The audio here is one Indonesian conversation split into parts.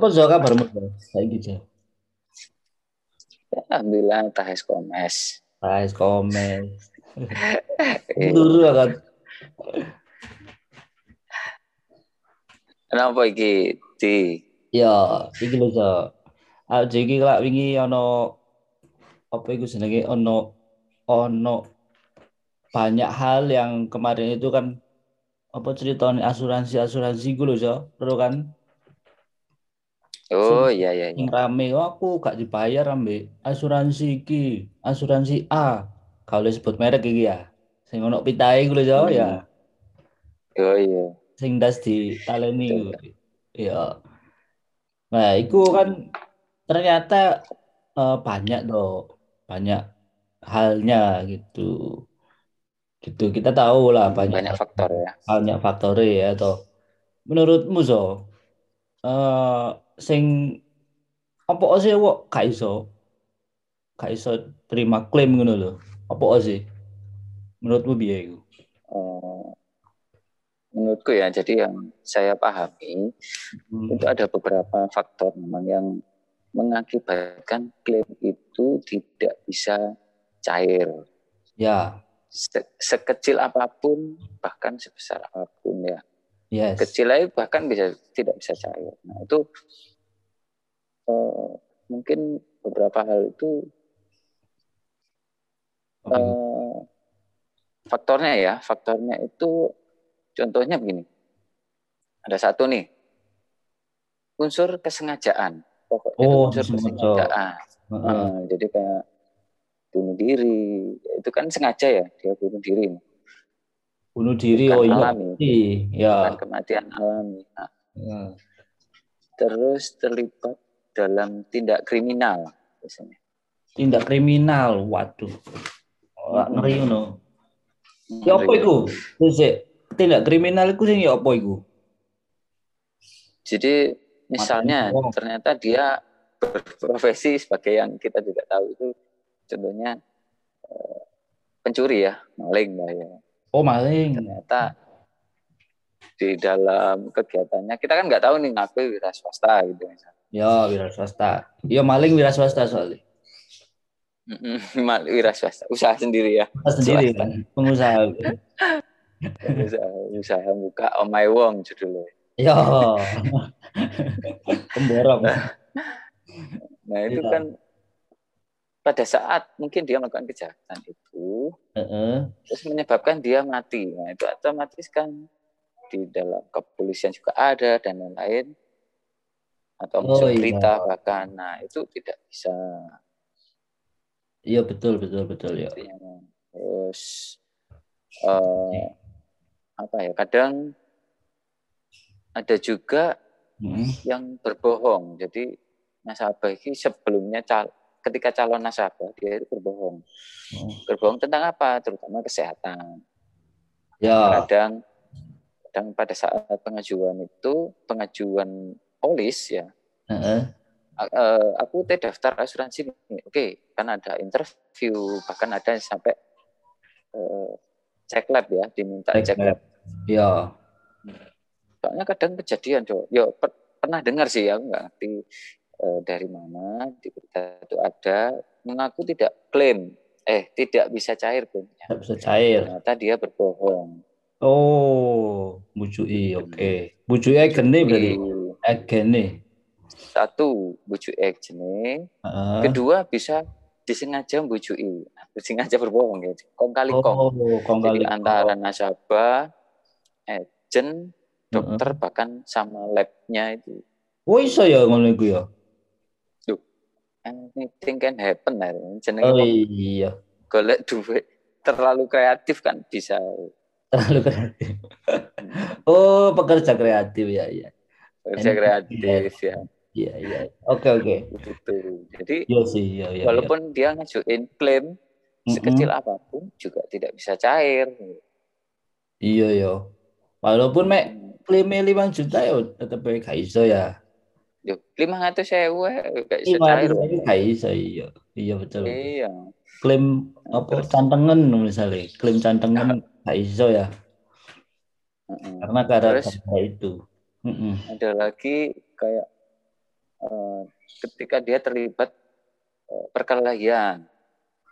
Apa kabarmu? Saiki jo. Alhamdulillah tahes komes. Komen. Eh, Dulu kan. Kenapa iki di Ya, iki lho zo. Ah, iki lak wingi ono apa iku jenenge ono ono banyak hal yang kemarin itu kan apa ceritanya asuransi-asuransi gue loh zo, terus kan Oh iya iya yang iya. rame oh, aku gak dibayar ambek asuransi iki, asuransi A. Kalau sebut merek iki ya. Sing ono pitahe loh zo Hmm. ya. Oh iya. sing das di taleni ya nah itu kan ternyata eh, banyak loh banyak halnya gitu gitu kita tahu lah banyak Banyak faktor ya. banyak faktornya ya toh menurutmu so eh sing apa sih wok gak iso gak iso terima klaim ngono lho apa sih menurutmu biaya itu Eh, menurutku ya, jadi yang saya pahami Hmm. itu ada beberapa faktor memang yang mengakibatkan klaim itu tidak bisa cair. ya Se- sekecil apa pun, bahkan sebesar apa pun ya. yes Kecil aja bahkan bisa tidak bisa cair. Nah itu eh, mungkin beberapa hal itu eh, faktornya ya, faktornya itu contohnya begini. Ada satu nih unsur kesengajaan. Pokoknya Oh, unsur sengaja. kesengajaan. Heeh. Nah, jadi kayak bunuh diri, itu kan sengaja ya dia bunuh diri, bunuh diri Bukan oh iya alami. ya bukan kematian alami. Nah, Ya. terus terlibat dalam tindak kriminal biasanya. tindak kriminal waduh Wah, Hmm. ngeri ngono ya apa iku tindak kriminal iku sing ya apa iku Jadi misalnya Materi. ternyata dia berprofesi sebagai yang kita tidak tahu itu contohnya eh, pencuri ya, maling lah ya. oh maling Ternyata di dalam kegiatannya kita kan nggak tahu nih ngaku wira swasta gitu misalnya. Ya wira swasta ya maling wira swasta soalnya Mm-mm, mal- wira swasta, usaha sendiri ya. Kita sendiri Swasta. kan pengusaha usaha, usaha buka omai wong judulnya. ya pemborong Nah itu Iya. kan pada saat mungkin dia melakukan kejahatan itu Heeh. terus menyebabkan dia mati. Nah, itu otomatis kan di dalam kepolisian juga ada dan lain-lain atau Oh, masuk iya. berita bahkan. Nah, itu tidak bisa. iya betul betul betul ya Terus eh, apa ya? Kadang ada juga Hmm. yang berbohong. Jadi nasabah ini sebelumnya cal ketika calon nasabah dia itu berbohong. Oh. Berbohong tentang apa? Terutama kesehatan. ya kadang kadang pada saat pengajuan itu pengajuan polis ya. A- eh, aku teh daftar asuransi oke kan ada interview bahkan ada yang sampai eh, cek lab ya diminta Cek cek lab. ya soalnya kadang kejadian coba yo per- pernah dengar sih ya nggak ngerti eh, dari mana di berita itu ada mengaku tidak klaim eh tidak bisa cair klaimnya tidak bisa cair. Ternyata dia berbohong. Oh bujui oke. Bujui gene berarti Di- gene satu bujuk jenis Heeh. kedua bisa disengaja membujui disengaja berbohong ya kong kali kong. Oh kong kali jadi antara nasabah agent dokter bahkan sama labnya itu. Oh iso ya ngono iku ya? Anything can happen lah jenenge oh iya. golek duit terlalu kreatif kan bisa. Terlalu kreatif. Oh pekerja kreatif ya ya kerja kreatif ya. Iya iya oke oke. Gitu. Jadi iya sih iya iya walaupun dia ngajuin klaim iya. sekecil Mm-mm. apa pun juga tidak bisa cair. Iya ya walaupun mek klaimnya 5 juta ya tetep ae gak iso ya. Yo, lima ratus sewu gak bisa lima cair. gak iso iya. Iya betul. Iya. klaim apa cantengan misalnya. Klaim cantengan gak iso ya. Karena Terus? karena itu Mm-mm. Ada lagi kayak uh, ketika dia terlibat uh, perkelahian.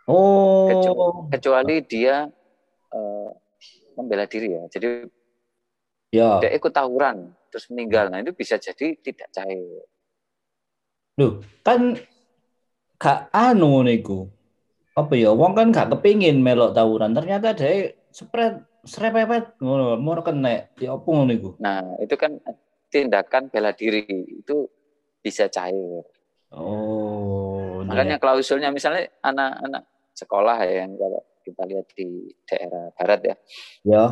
Oh. Kecuali, kecuali dia uh, membela diri ya. Jadi ya. dia ikut tawuran terus meninggal. Nah itu bisa jadi tidak cair. Loh, kan gak anu niku. Apa ya? Wong kan gak kepingin melok tawuran. Ternyata dia spread serepepet ngono, mau kena. Ya apa ngono iku? Nah, itu kan tindakan bela diri itu bisa cair. Oh. Makanya iya. klausulnya misalnya anak-anak sekolah ya yang kalau kita lihat di daerah barat ya. Ya.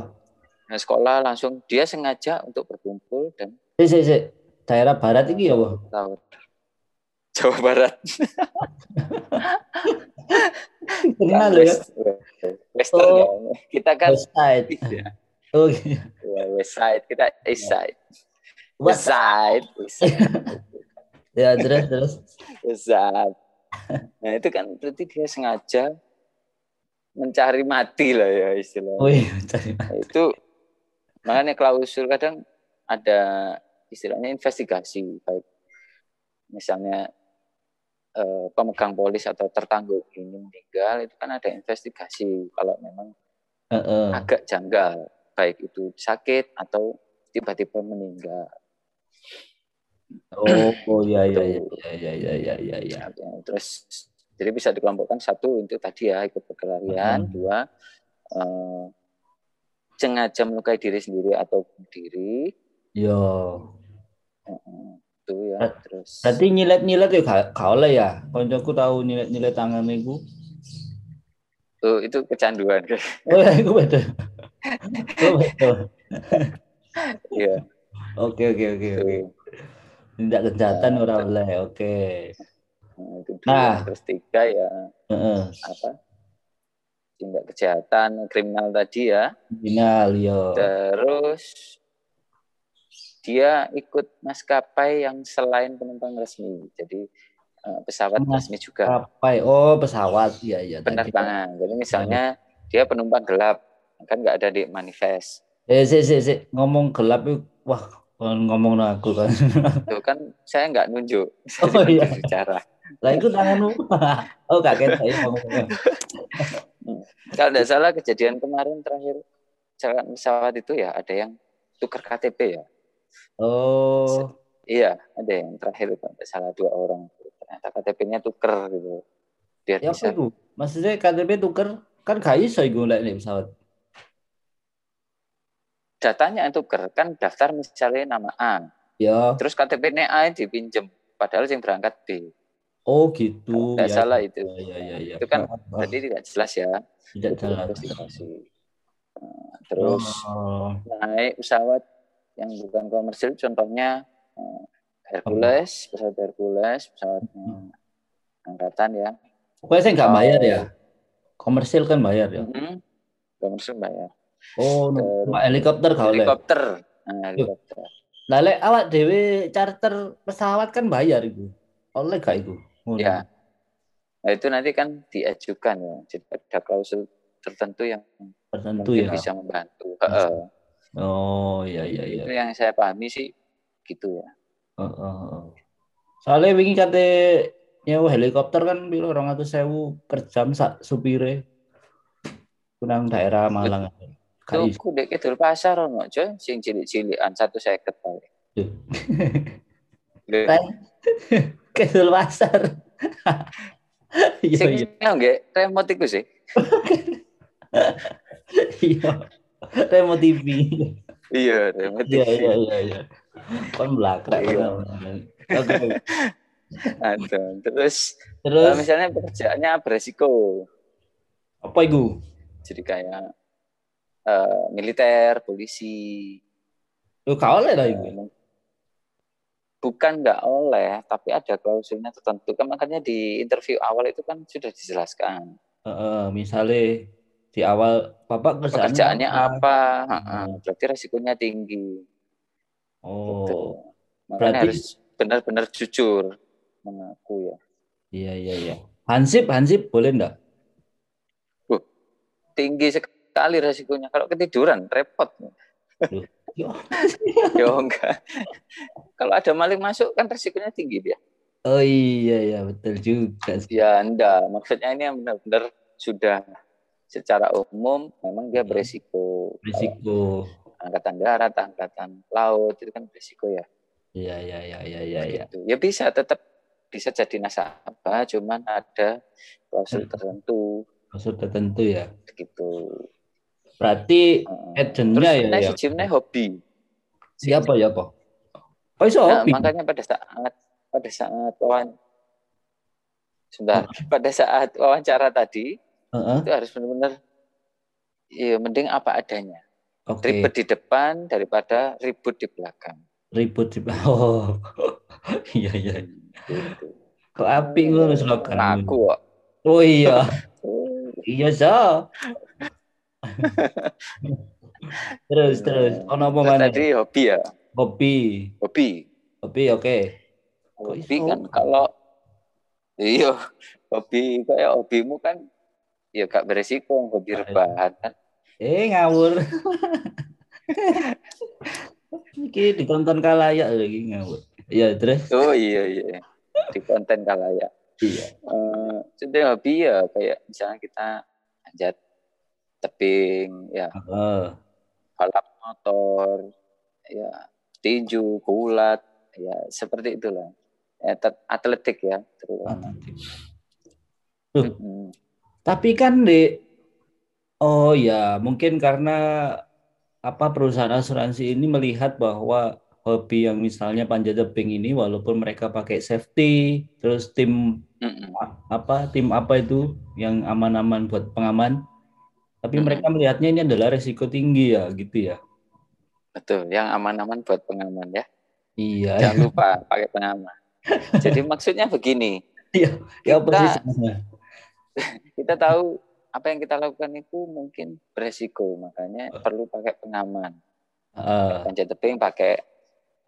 Nah, sekolah langsung dia sengaja untuk berkumpul dan si, si, si. daerah barat ini ya, Tahu. Jawa Barat. Kenal ya? Western oh, Kita kan West Side. Ya. Oh iya. West Side, kita East Side. West Side. West side. ya terus terus. West Side. Nah itu kan berarti dia sengaja mencari mati lah ya istilahnya. Oh iya, mencari mati. Nah, itu makanya klausul kadang ada istilahnya investigasi baik misalnya eh, pemegang polis atau tertangguh ini meninggal itu kan ada investigasi kalau memang uh -uh. agak janggal baik itu sakit atau tiba-tiba meninggal. Oh, oh ya ya ya ya ya ya ya ya. ya. Terus jadi bisa dikelompokkan satu untuk tadi ya ikut perkelahian, uh -huh. dua eh, sengaja melukai diri sendiri atau bunuh diri. Yo. -uh gitu ya. Terus Berarti nyilet-nyilet ya gak, oleh ya. Koncoku tahu nyilet-nyilet tangan itu. Oh, itu kecanduan. Oh, ya, itu betul. oh, betul. Iya. Oke, oke, oke, oke. Tindak kejahatan nah, orang boleh. Oke. Nah, itu. Nah, terus tiga ya. Uh -uh. Apa? Tindak kejahatan kriminal tadi ya. Kriminal, yo. Terus dia ikut maskapai yang selain penumpang resmi. Jadi uh, pesawat Mas, resmi juga. Maskapai. Oh, pesawat. Iya, iya. Penerbangan. Jadi misalnya dia penumpang gelap, kan nggak ada di manifest. Eh, sih, sih, sih. ngomong gelap itu, wah, ngomong aku kan. Itu kan saya nggak nunjuk. Oh iya. Bicara. Lah itu tanganmu. oh, kaget saya ngomongnya. Kalau tidak salah kejadian kemarin terakhir pesawat itu ya ada yang tukar KTP ya. Oh. Iya, ada yang terakhir itu ada salah dua orang. Ternyata KTP-nya tuker gitu. Biar ya, bisa. Apa Maksudnya KTP tuker kan gak iso iku lek pesawat. Datanya yang tuker kan daftar misalnya nama A. Ya. Terus KTP-nya A dipinjem padahal yang berangkat B. Oh gitu. Tidak ya, salah ya, itu. Ya, ya, ya, Itu kan oh. tadi tidak jelas ya. Tidak jelas. Terus oh. naik pesawat yang bukan komersil contohnya uh, Hercules pesawat Hercules pesawat hmm. angkatan ya. Pokoknya saya nggak bayar ya. Komersil kan bayar ya? Hmm, komersil bayar. Oh Terus, helikopter kalau helikopter. Nah, helikopter. Lalu awak dewi charter pesawat kan bayar itu oleh gak itu oh, ya. Nah itu nanti kan diajukan ya. Jadi ada klausul tertentu yang tertentu ya. bisa membantu Oh iya iya iya. Itu yang saya pahami sih gitu ya. Uh, uh, uh. Soalnya wingi kate nyewa helikopter kan orang atau sewu per jam sak supire. Kunang daerah Malang. Tuku dek kidul pasar ono coy, sing cilik-cilikan satu seket paling. Kidul pasar. Iya iya. Nggak remote iku sih. Iya remote TV. Iya, remote TV. Iya, iya, iya, iya. Kan belakang. Iya. Oke. Ada. Terus, terus misalnya pekerjaannya beresiko. Apa itu? Jadi kayak uh, militer, polisi. Lu kau oleh lah itu. Bukan nggak oleh, tapi ada klausulnya tertentu. Kan makanya di interview awal itu kan sudah dijelaskan. Uh, uh, misalnya di awal bapak kerjaannya, pekerjaannya apa, apa? Hmm. berarti resikonya tinggi oh gitu. makanya berarti... harus benar-benar jujur mengaku ya iya iya iya hansip hansip boleh enggak uh, tinggi sekali resikonya kalau ketiduran repot Yo enggak. Kalau ada maling masuk kan resikonya tinggi dia. Oh iya ya betul juga. Ya enggak, maksudnya ini yang benar-benar sudah secara umum memang dia beresiko. Beresiko. Angkatan darat, angkatan laut itu kan beresiko ya. Iya iya iya iya iya. Ya. Gitu. ya bisa tetap bisa jadi nasabah, cuman ada klausul hmm. tertentu. Klausul tertentu ya. Gitu. Berarti uh, agentnya ya. Terus ya. hobi. Siapa ya, Pak? Oh, iso nah, makanya pada saat pada saat wawan sebentar, uh. pada saat wawancara tadi uh -uh. itu harus benar-benar ya mending apa adanya. Okay. Ribet di depan daripada ribut di belakang. Ribut di belakang. Oh. iya iya. Gitu. Kok api ngono slogan. Aku kok. Oh iya. iya, so. terus terus ono apa mana tadi hobi ya hobi hobi hobi oke okay. hobi kan kalau iya hobi kayak hobimu kan ya gak beresiko hobi ah, rebahan kan eh ngawur Iki ditonton kalayak lagi ngawur. Iya terus. Oh iya iya. Di konten kalayak. Iya. Uh, hobi ya kayak misalnya kita anjat tebing ya. Uh balap motor, ya tinju, gulat, ya seperti itulah. Ya, atletik ya terutama. Hmm. Tapi kan di oh ya mungkin karena apa perusahaan asuransi ini melihat bahwa hobi yang misalnya panjat tebing ini walaupun mereka pakai safety terus tim mm apa tim apa itu yang aman-aman buat pengaman tapi mereka melihatnya ini adalah resiko tinggi ya, gitu ya. Betul, yang aman-aman buat pengaman ya. Iya. Jangan lupa pakai pengaman. Jadi maksudnya begini. Iya, ya persis. Kita tahu apa yang kita lakukan itu mungkin beresiko, makanya uh. perlu pakai pengaman. Uh. Panjat tebing pakai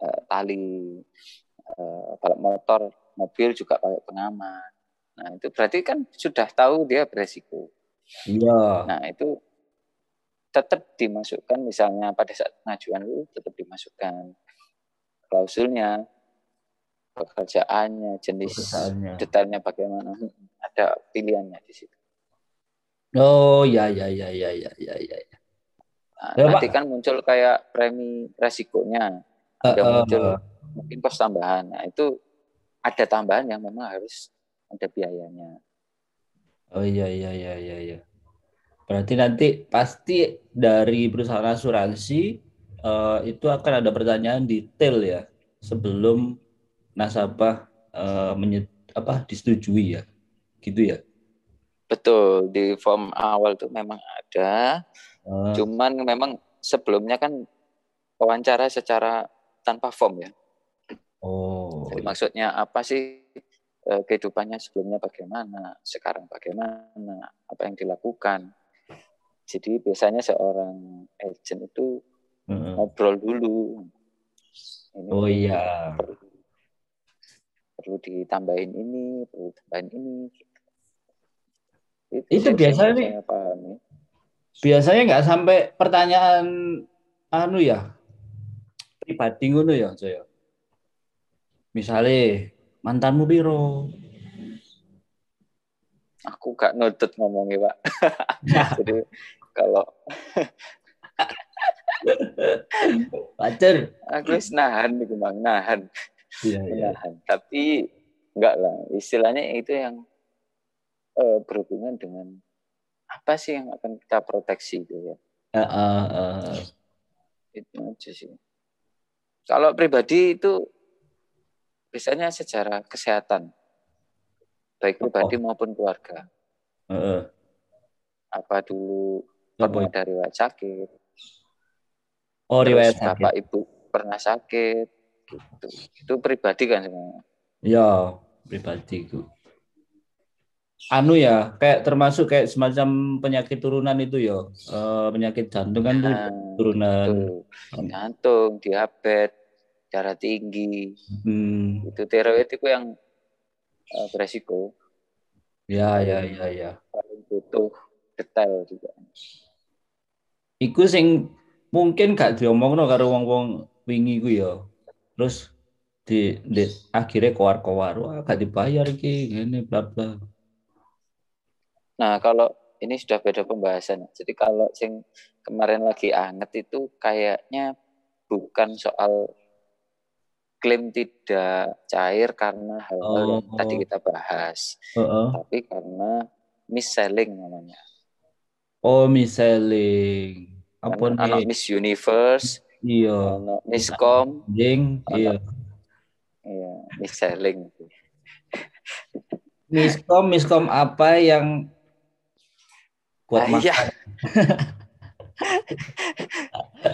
uh, tali, uh, motor, mobil juga pakai pengaman. Nah itu berarti kan sudah tahu dia beresiko. Iya. Nah, itu tetap dimasukkan misalnya pada saat pengajuan itu tetap dimasukkan klausulnya, pekerjaannya, jenis pekerjaannya. detailnya bagaimana, ada pilihannya di situ. Oh ya ya ya ya ya ya ya. Nah, ya, nanti Pak. kan muncul kayak premi resikonya, ada uh, muncul uh, mungkin kos tambahan. Nah itu ada tambahan yang memang harus ada biayanya. Oh iya iya iya iya iya. Berarti nanti pasti dari perusahaan asuransi uh, itu akan ada pertanyaan detail ya sebelum nasabah uh, menyet, apa disetujui ya. Gitu ya. Betul, di form awal tuh memang ada. Uh. Cuman memang sebelumnya kan wawancara secara tanpa form ya. Oh. Jadi maksudnya apa sih Eh, kehidupannya sebelumnya bagaimana, sekarang bagaimana, apa yang dilakukan. Jadi biasanya seorang agent itu hmm. ngobrol dulu. Ini oh iya. Perlu, perlu ditambahin ini, perlu tambahin ini. Itu, itu biasanya nih. Biasanya nggak sampai pertanyaan anu ya pribadi ngono ya, saya. Misalnya mantanmu biro aku gak nutut ngomongnya pak. Jadi kalau pacar aku nahan nih bang. Nahan. Iya, iya. nahan. Tapi enggak lah. Istilahnya itu yang uh, berhubungan dengan apa sih yang akan kita proteksi itu ya uh, uh, uh. itu aja sih kalau pribadi itu biasanya secara kesehatan baik pribadi oh. maupun keluarga. Uh. Apa dulu pernah ada riwayat sakit? Oh, riwayat sakit. Bapak ibu pernah sakit gitu. Itu pribadi kan sebenarnya. Ya, pribadi itu. Anu ya, kayak termasuk kayak semacam penyakit turunan itu ya. Uh, penyakit jantung kan nah, turunan. Jantung, diabetes, darah tinggi. Hmm. Itu tiroid itu yang uh, beresiko. Ya, ya, ya, ya. Paling butuh detail juga. Iku sing mungkin gak diomongno karo wong-wong wingi ku ya. Terus di, di akhirnya keluar-keluar wah gak dibayar ki gini bla bla. Nah, kalau ini sudah beda pembahasan. Jadi kalau sing kemarin lagi anget itu kayaknya bukan soal klaim tidak cair karena hal-hal yang Oh. tadi kita bahas, Heeh. tapi karena mis-selling namanya. Oh, miselling. Apa Kan nih? Miss Universe, Iya. anak Miscom, Jing, iya. iya, mis-selling. Miskom, miskom apa yang buat Ah, makan? iya.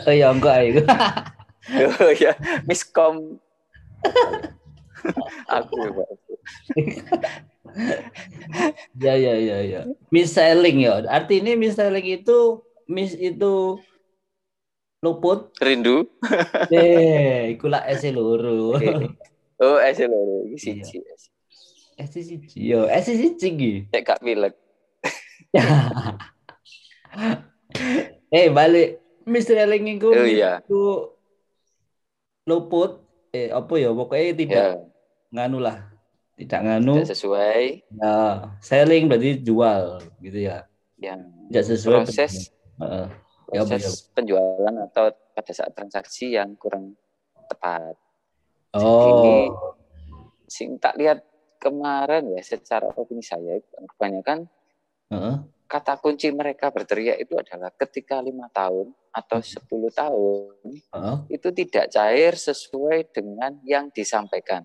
Oh ya enggak itu. Oh ya, Miskom. Aku. Ya ya ya ya. Miselling ya. Arti ini miselling itu mis itu luput. Rindu. Eh, iku lah ese loro. Oh, ese iki Iya. siji. Ese siji. Yo, ese siji iki. Cek gak pilek. Eh, balik miselling itu Oh iya. itu luput. Eh, apa ya? Pokoknya tidak Ya, nganu lah. Tidak nganu. tidak sesuai Ya, selling berarti jual gitu ya. yang Tidak sesuai proses. Ya, proses penjualan atau pada saat transaksi yang kurang tepat. Oh. Sing tak lihat kemarin ya secara opini saya kebanyakan Kata kunci mereka berteriak itu adalah ketika lima tahun atau 10 tahun Heeh. itu tidak cair sesuai dengan yang disampaikan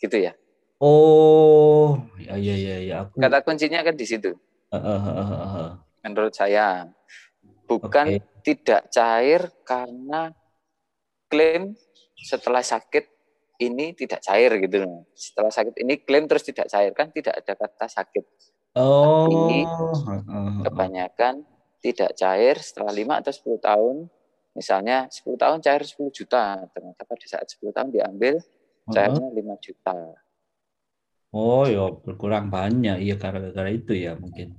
gitu ya Oh, ya ya ya ya aku. kata kuncinya kan di situ heeh. menurut saya bukan Oke. tidak cair karena klaim setelah sakit ini tidak cair gitu loh. Setelah sakit ini klaim terus tidak cair kan tidak ada kata sakit. Oh. Tapi. Kebanyakan tidak cair setelah 5 atau 10 tahun. Misalnya 10 tahun cair 10 juta. Ternyata pada saat 10 tahun diambil cairnya 5 juta. Oh, ya berkurang banyak. Iya karena gara itu ya mungkin.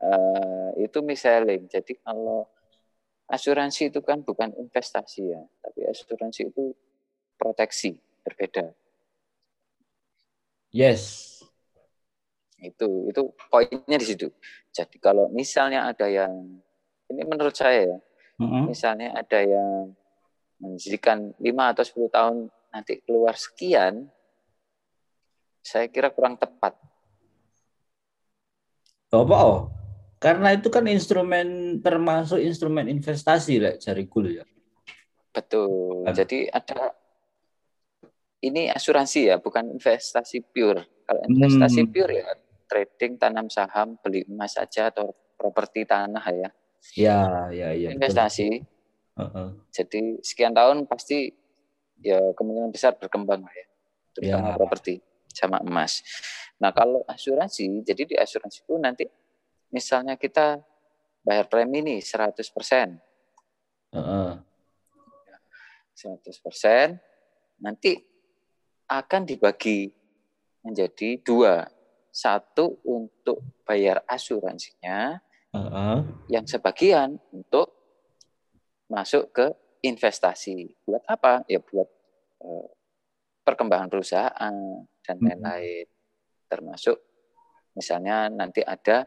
Eh, itu miselling. Jadi kalau asuransi itu kan bukan investasi ya, tapi asuransi itu proteksi, berbeda. Yes. Itu itu poinnya di situ jadi kalau misalnya ada yang ini menurut saya ya Heeh. misalnya ada yang menjanjikan 5 atau 10 tahun nanti keluar sekian saya kira kurang tepat Apa oh? Karena itu kan instrumen termasuk instrumen investasi lah cari ya. betul jadi ada ini asuransi ya bukan investasi pure kalau investasi Hmm. pure ya trading tanam saham beli emas saja atau properti tanah ya Ya, ya, ya. betul. investasi Heeh. Jadi sekian tahun pasti ya kemungkinan besar berkembang ya, terutama Ya. properti sama emas. Nah kalau asuransi, jadi di asuransi itu nanti misalnya kita bayar premi nih 100 persen, Heeh. 100 persen, nanti akan dibagi menjadi dua, satu untuk bayar asuransinya, Heeh. yang sebagian untuk masuk ke investasi. Buat apa? Ya buat eh, perkembangan perusahaan dan lain-lain. Termasuk misalnya nanti ada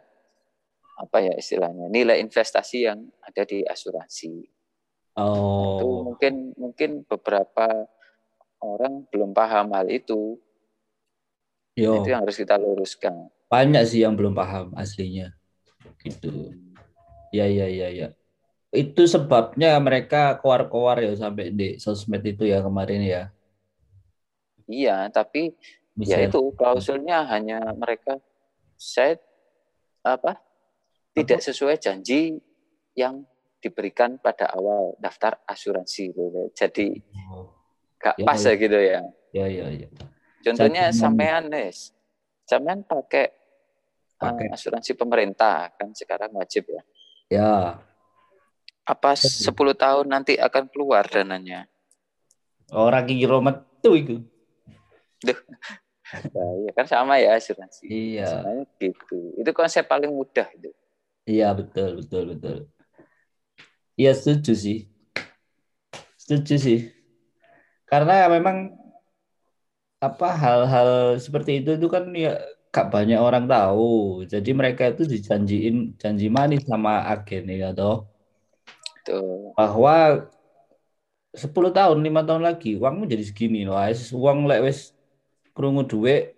apa ya istilahnya nilai investasi yang ada di asuransi. Itu Oh. mungkin mungkin beberapa orang belum paham hal itu. Yo, Itu yang harus kita luruskan. banyak sih yang belum paham aslinya. Gitu. Ya, ya, ya, ya. Itu sebabnya mereka keluar-keluar ya sampai di sosmed itu ya kemarin ya. Iya, tapi ya Misal. itu klausulnya hanya mereka saya apa tidak sesuai janji yang diberikan pada awal daftar asuransi gitu. Jadi Oh. gak Ya, pas ya. ya gitu ya. Ya, ya, ya. Contohnya sampean Nes, sampean pakai Pakai. eh, asuransi pemerintah kan sekarang wajib ya. Ya. Apa 10 tahun nanti akan keluar dananya? Orang kira metu itu. Nah, ya kan sama ya asuransi. Iya. Sebenarnya gitu. Itu konsep paling mudah itu. Iya, betul, betul, betul. Iya, setuju sih. Setuju sih. karena memang apa hal-hal seperti itu itu kan ya gak banyak orang tahu. Jadi mereka itu dijanjiin janji manis sama agen ya toh. Tuh. Bahwa 10 tahun, lima tahun lagi uangmu jadi segini loh. Uang lek wis krungu duit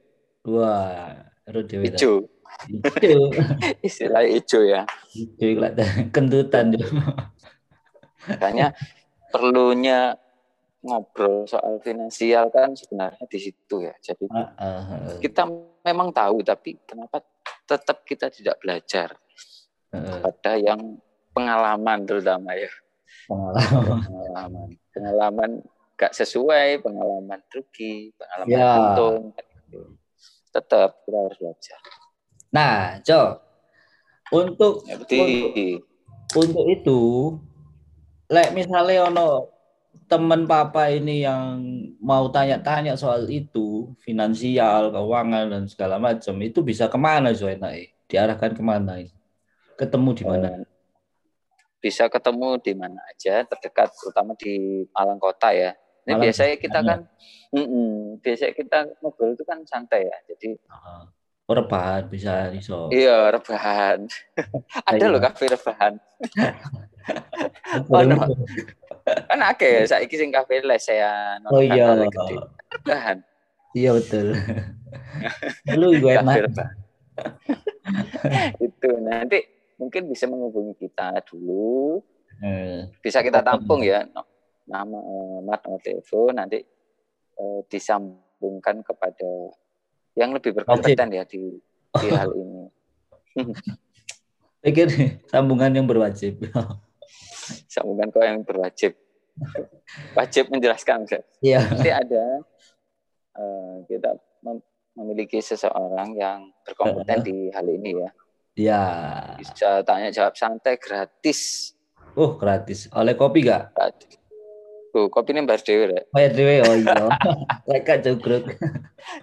wah ero dhewe. Ijo. Ijo. Istilah ijo ya. Ijo lek kentutan. Makanya perlunya ngobrol soal finansial kan sebenarnya di situ ya. Jadi Heeh. kita memang tahu tapi kenapa tetap kita tidak belajar Heeh. pada yang pengalaman terutama ya Pengalaman. pengalaman pengalaman gak sesuai pengalaman rugi pengalaman Ya. untung tetap kita harus belajar Nah, Jo. Untuk ya, berarti untuk itu lek misalnya ono teman papa ini yang mau tanya-tanya soal itu finansial keuangan dan segala macam itu bisa ke mana enaknya? diarahkan ke mana ketemu di mana eh, bisa ketemu di mana aja terdekat terutama di Malang Kota ya ini Malang biasanya kita Kota. kan mm-mm, biasanya kita ngobrol itu kan santai ya jadi oh, rebahan bisa iso. Iya rebahan. Ada Iya. loh kafe rebahan. Oh, no. kan akeh saiki sing kafe lesean oh iya. rebahan. Iya betul. Lu gue rebahan. Itu nanti mungkin bisa menghubungi kita dulu. Eh, bisa kita tampung ya. Nama nomor telepon nanti eh, disambungkan kepada yang lebih berkompeten ya di di hal ini. Pikir sambungan yang berwajib. Sambungkan kau yang berwajib? Wajib menjelaskan Chef. iya. Nanti ada eh, kita mem- memiliki seseorang yang berkompeten di hal ini ya. Iya. Bisa tanya jawab santai gratis. Oh gratis. Oleh kopi gak gratis Kopi ini bayar dewe rek. bayar dewe oh iya. Lek gak cukruk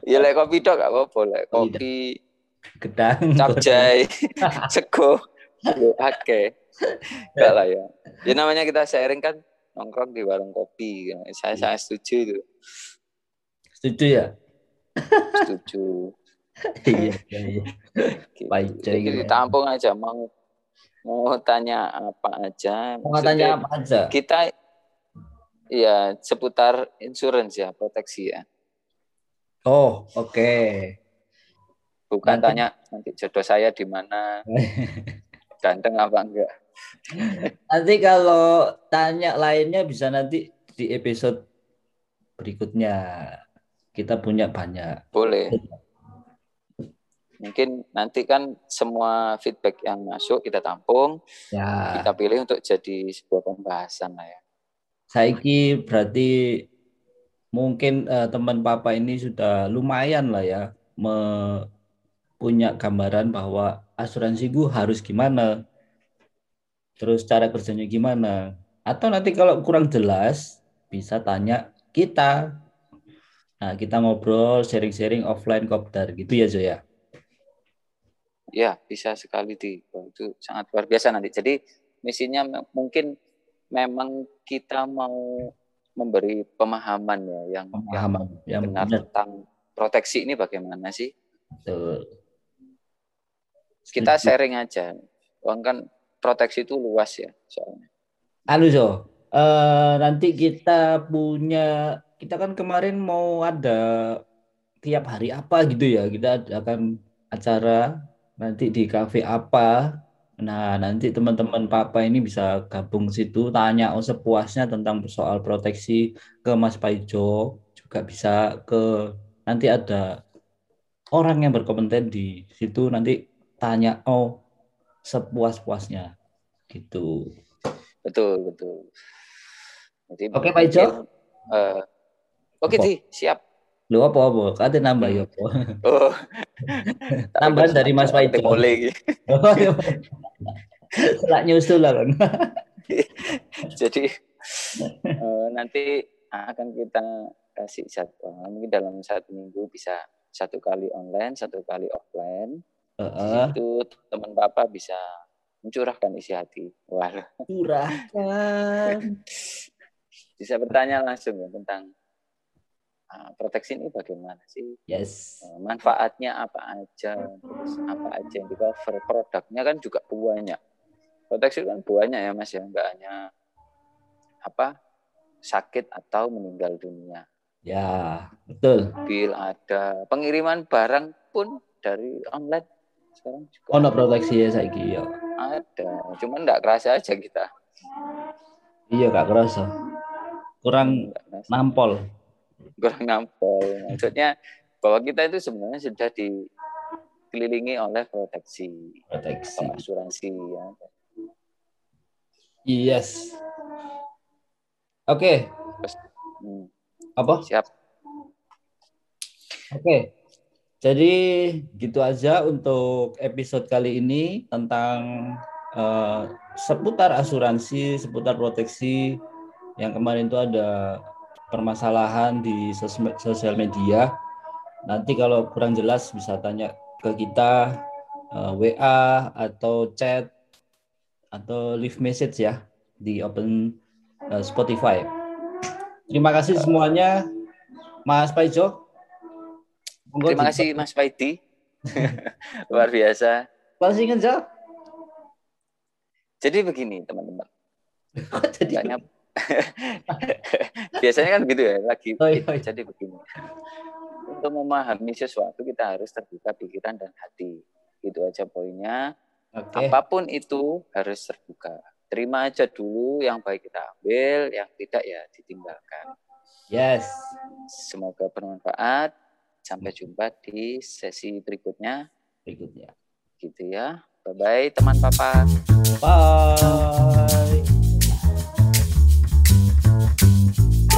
Ya lek kopi dok gak apa-apa lek kopi gedang. capjay sego. Ake enggak lah ya. Ya namanya kita sharing kan nongkrong di warung kopi. Saya saya setuju itu. Setuju ya? Setuju. Iya iya iya. Gitu. Baik, jadi ditampung aja. Mau mau tanya apa aja? Mau tanya apa aja? kita ya seputar insurance ya proteksi ya. Oh oke. Bukan Nanti- tanya nanti jodoh saya di mana ganteng apa enggak. Nanti kalau tanya lainnya bisa nanti di episode berikutnya. Kita punya banyak. Boleh. Mungkin nanti kan semua feedback yang masuk kita tampung. Ya. Kita pilih untuk jadi sebuah pembahasan lah ya saiki berarti mungkin eh, teman papa ini sudah lumayan lah ya punya gambaran bahwa asuransi gue harus gimana terus cara kerjanya gimana. Atau nanti kalau kurang jelas bisa tanya kita. Nah kita ngobrol sharing-sharing offline kopdar gitu ya Zoya? Ya bisa sekali di itu sangat luar biasa nanti. Jadi misinya mungkin memang kita mau memberi pemahaman ya yang, pemahaman yang benar benar. tentang proteksi ini bagaimana sih? Betul. kita sharing aja. Uang kan proteksi itu luas ya soalnya. Anu Zo, eh, nanti kita punya, kita kan kemarin mau ada tiap hari apa gitu ya, kita akan acara nanti di kafe apa. Nah, nanti teman-teman papa ini bisa gabung situ, tanya oh, sepuasnya tentang soal proteksi ke Mas Paijo, juga bisa ke nanti ada orang yang berkompeten di situ nanti tanya oh sepuas-puasnya gitu. betul betul jadi Oke, Pak Ijo. mungkin, eh, oke di siap Lu apa apa? Kate nambah ya apa? oh Tambahan dari Mas Paijo. boleh gitu. Selak nyusul lah kan. jadi eh, nanti akan kita kasih jadwal mungkin dalam satu minggu bisa satu kali online satu kali offline Di Heeh. situ teman papa bisa mencurahkan isi hati wah Curahkan. bisa bertanya langsung ya tentang proteksi ini bagaimana sih? Yes. Nah, manfaatnya apa aja? Terus apa aja yang di cover? Produknya kan juga banyak. Proteksi kan banyak ya Mas ya, enggak hanya apa sakit atau meninggal dunia. Ya, betul. Bil ada pengiriman barang pun dari online sekarang juga. Oh, no proteksi ya saya ya. Ada, cuman enggak kerasa aja kita. Iya, Kak kerasa. Kurang nampol kurang nampol. Maksudnya bahwa kita itu sebenarnya sudah dikelilingi oleh proteksi, proteksi. asuransi ya. Yes. Oke. Okay. Hmm. Apa? Siap. Oke. Okay. Jadi gitu aja untuk episode kali ini tentang uh, seputar asuransi, seputar proteksi yang kemarin itu ada permasalahan di sosial media. Nanti kalau kurang jelas bisa tanya ke kita uh, eh, WA atau chat atau leave message ya di open uh, Spotify. Terima kasih semuanya, Mas Paijo. Terima kasih Mas Paidi. Luar biasa. Masih ingat Jadi begini teman-teman. Jadi Biasanya kan gitu ya, lagi oh, iya, iya. jadi begini. Untuk memahami sesuatu kita harus terbuka pikiran dan hati. Itu aja poinnya. Okay. Apa pun itu harus terbuka. Terima aja dulu yang baik kita ambil, yang tidak ya ditinggalkan. Yes. Semoga bermanfaat. Sampai jumpa di sesi berikutnya. Berikutnya. Gitu ya. Bye bye teman papa. Bye. Thank you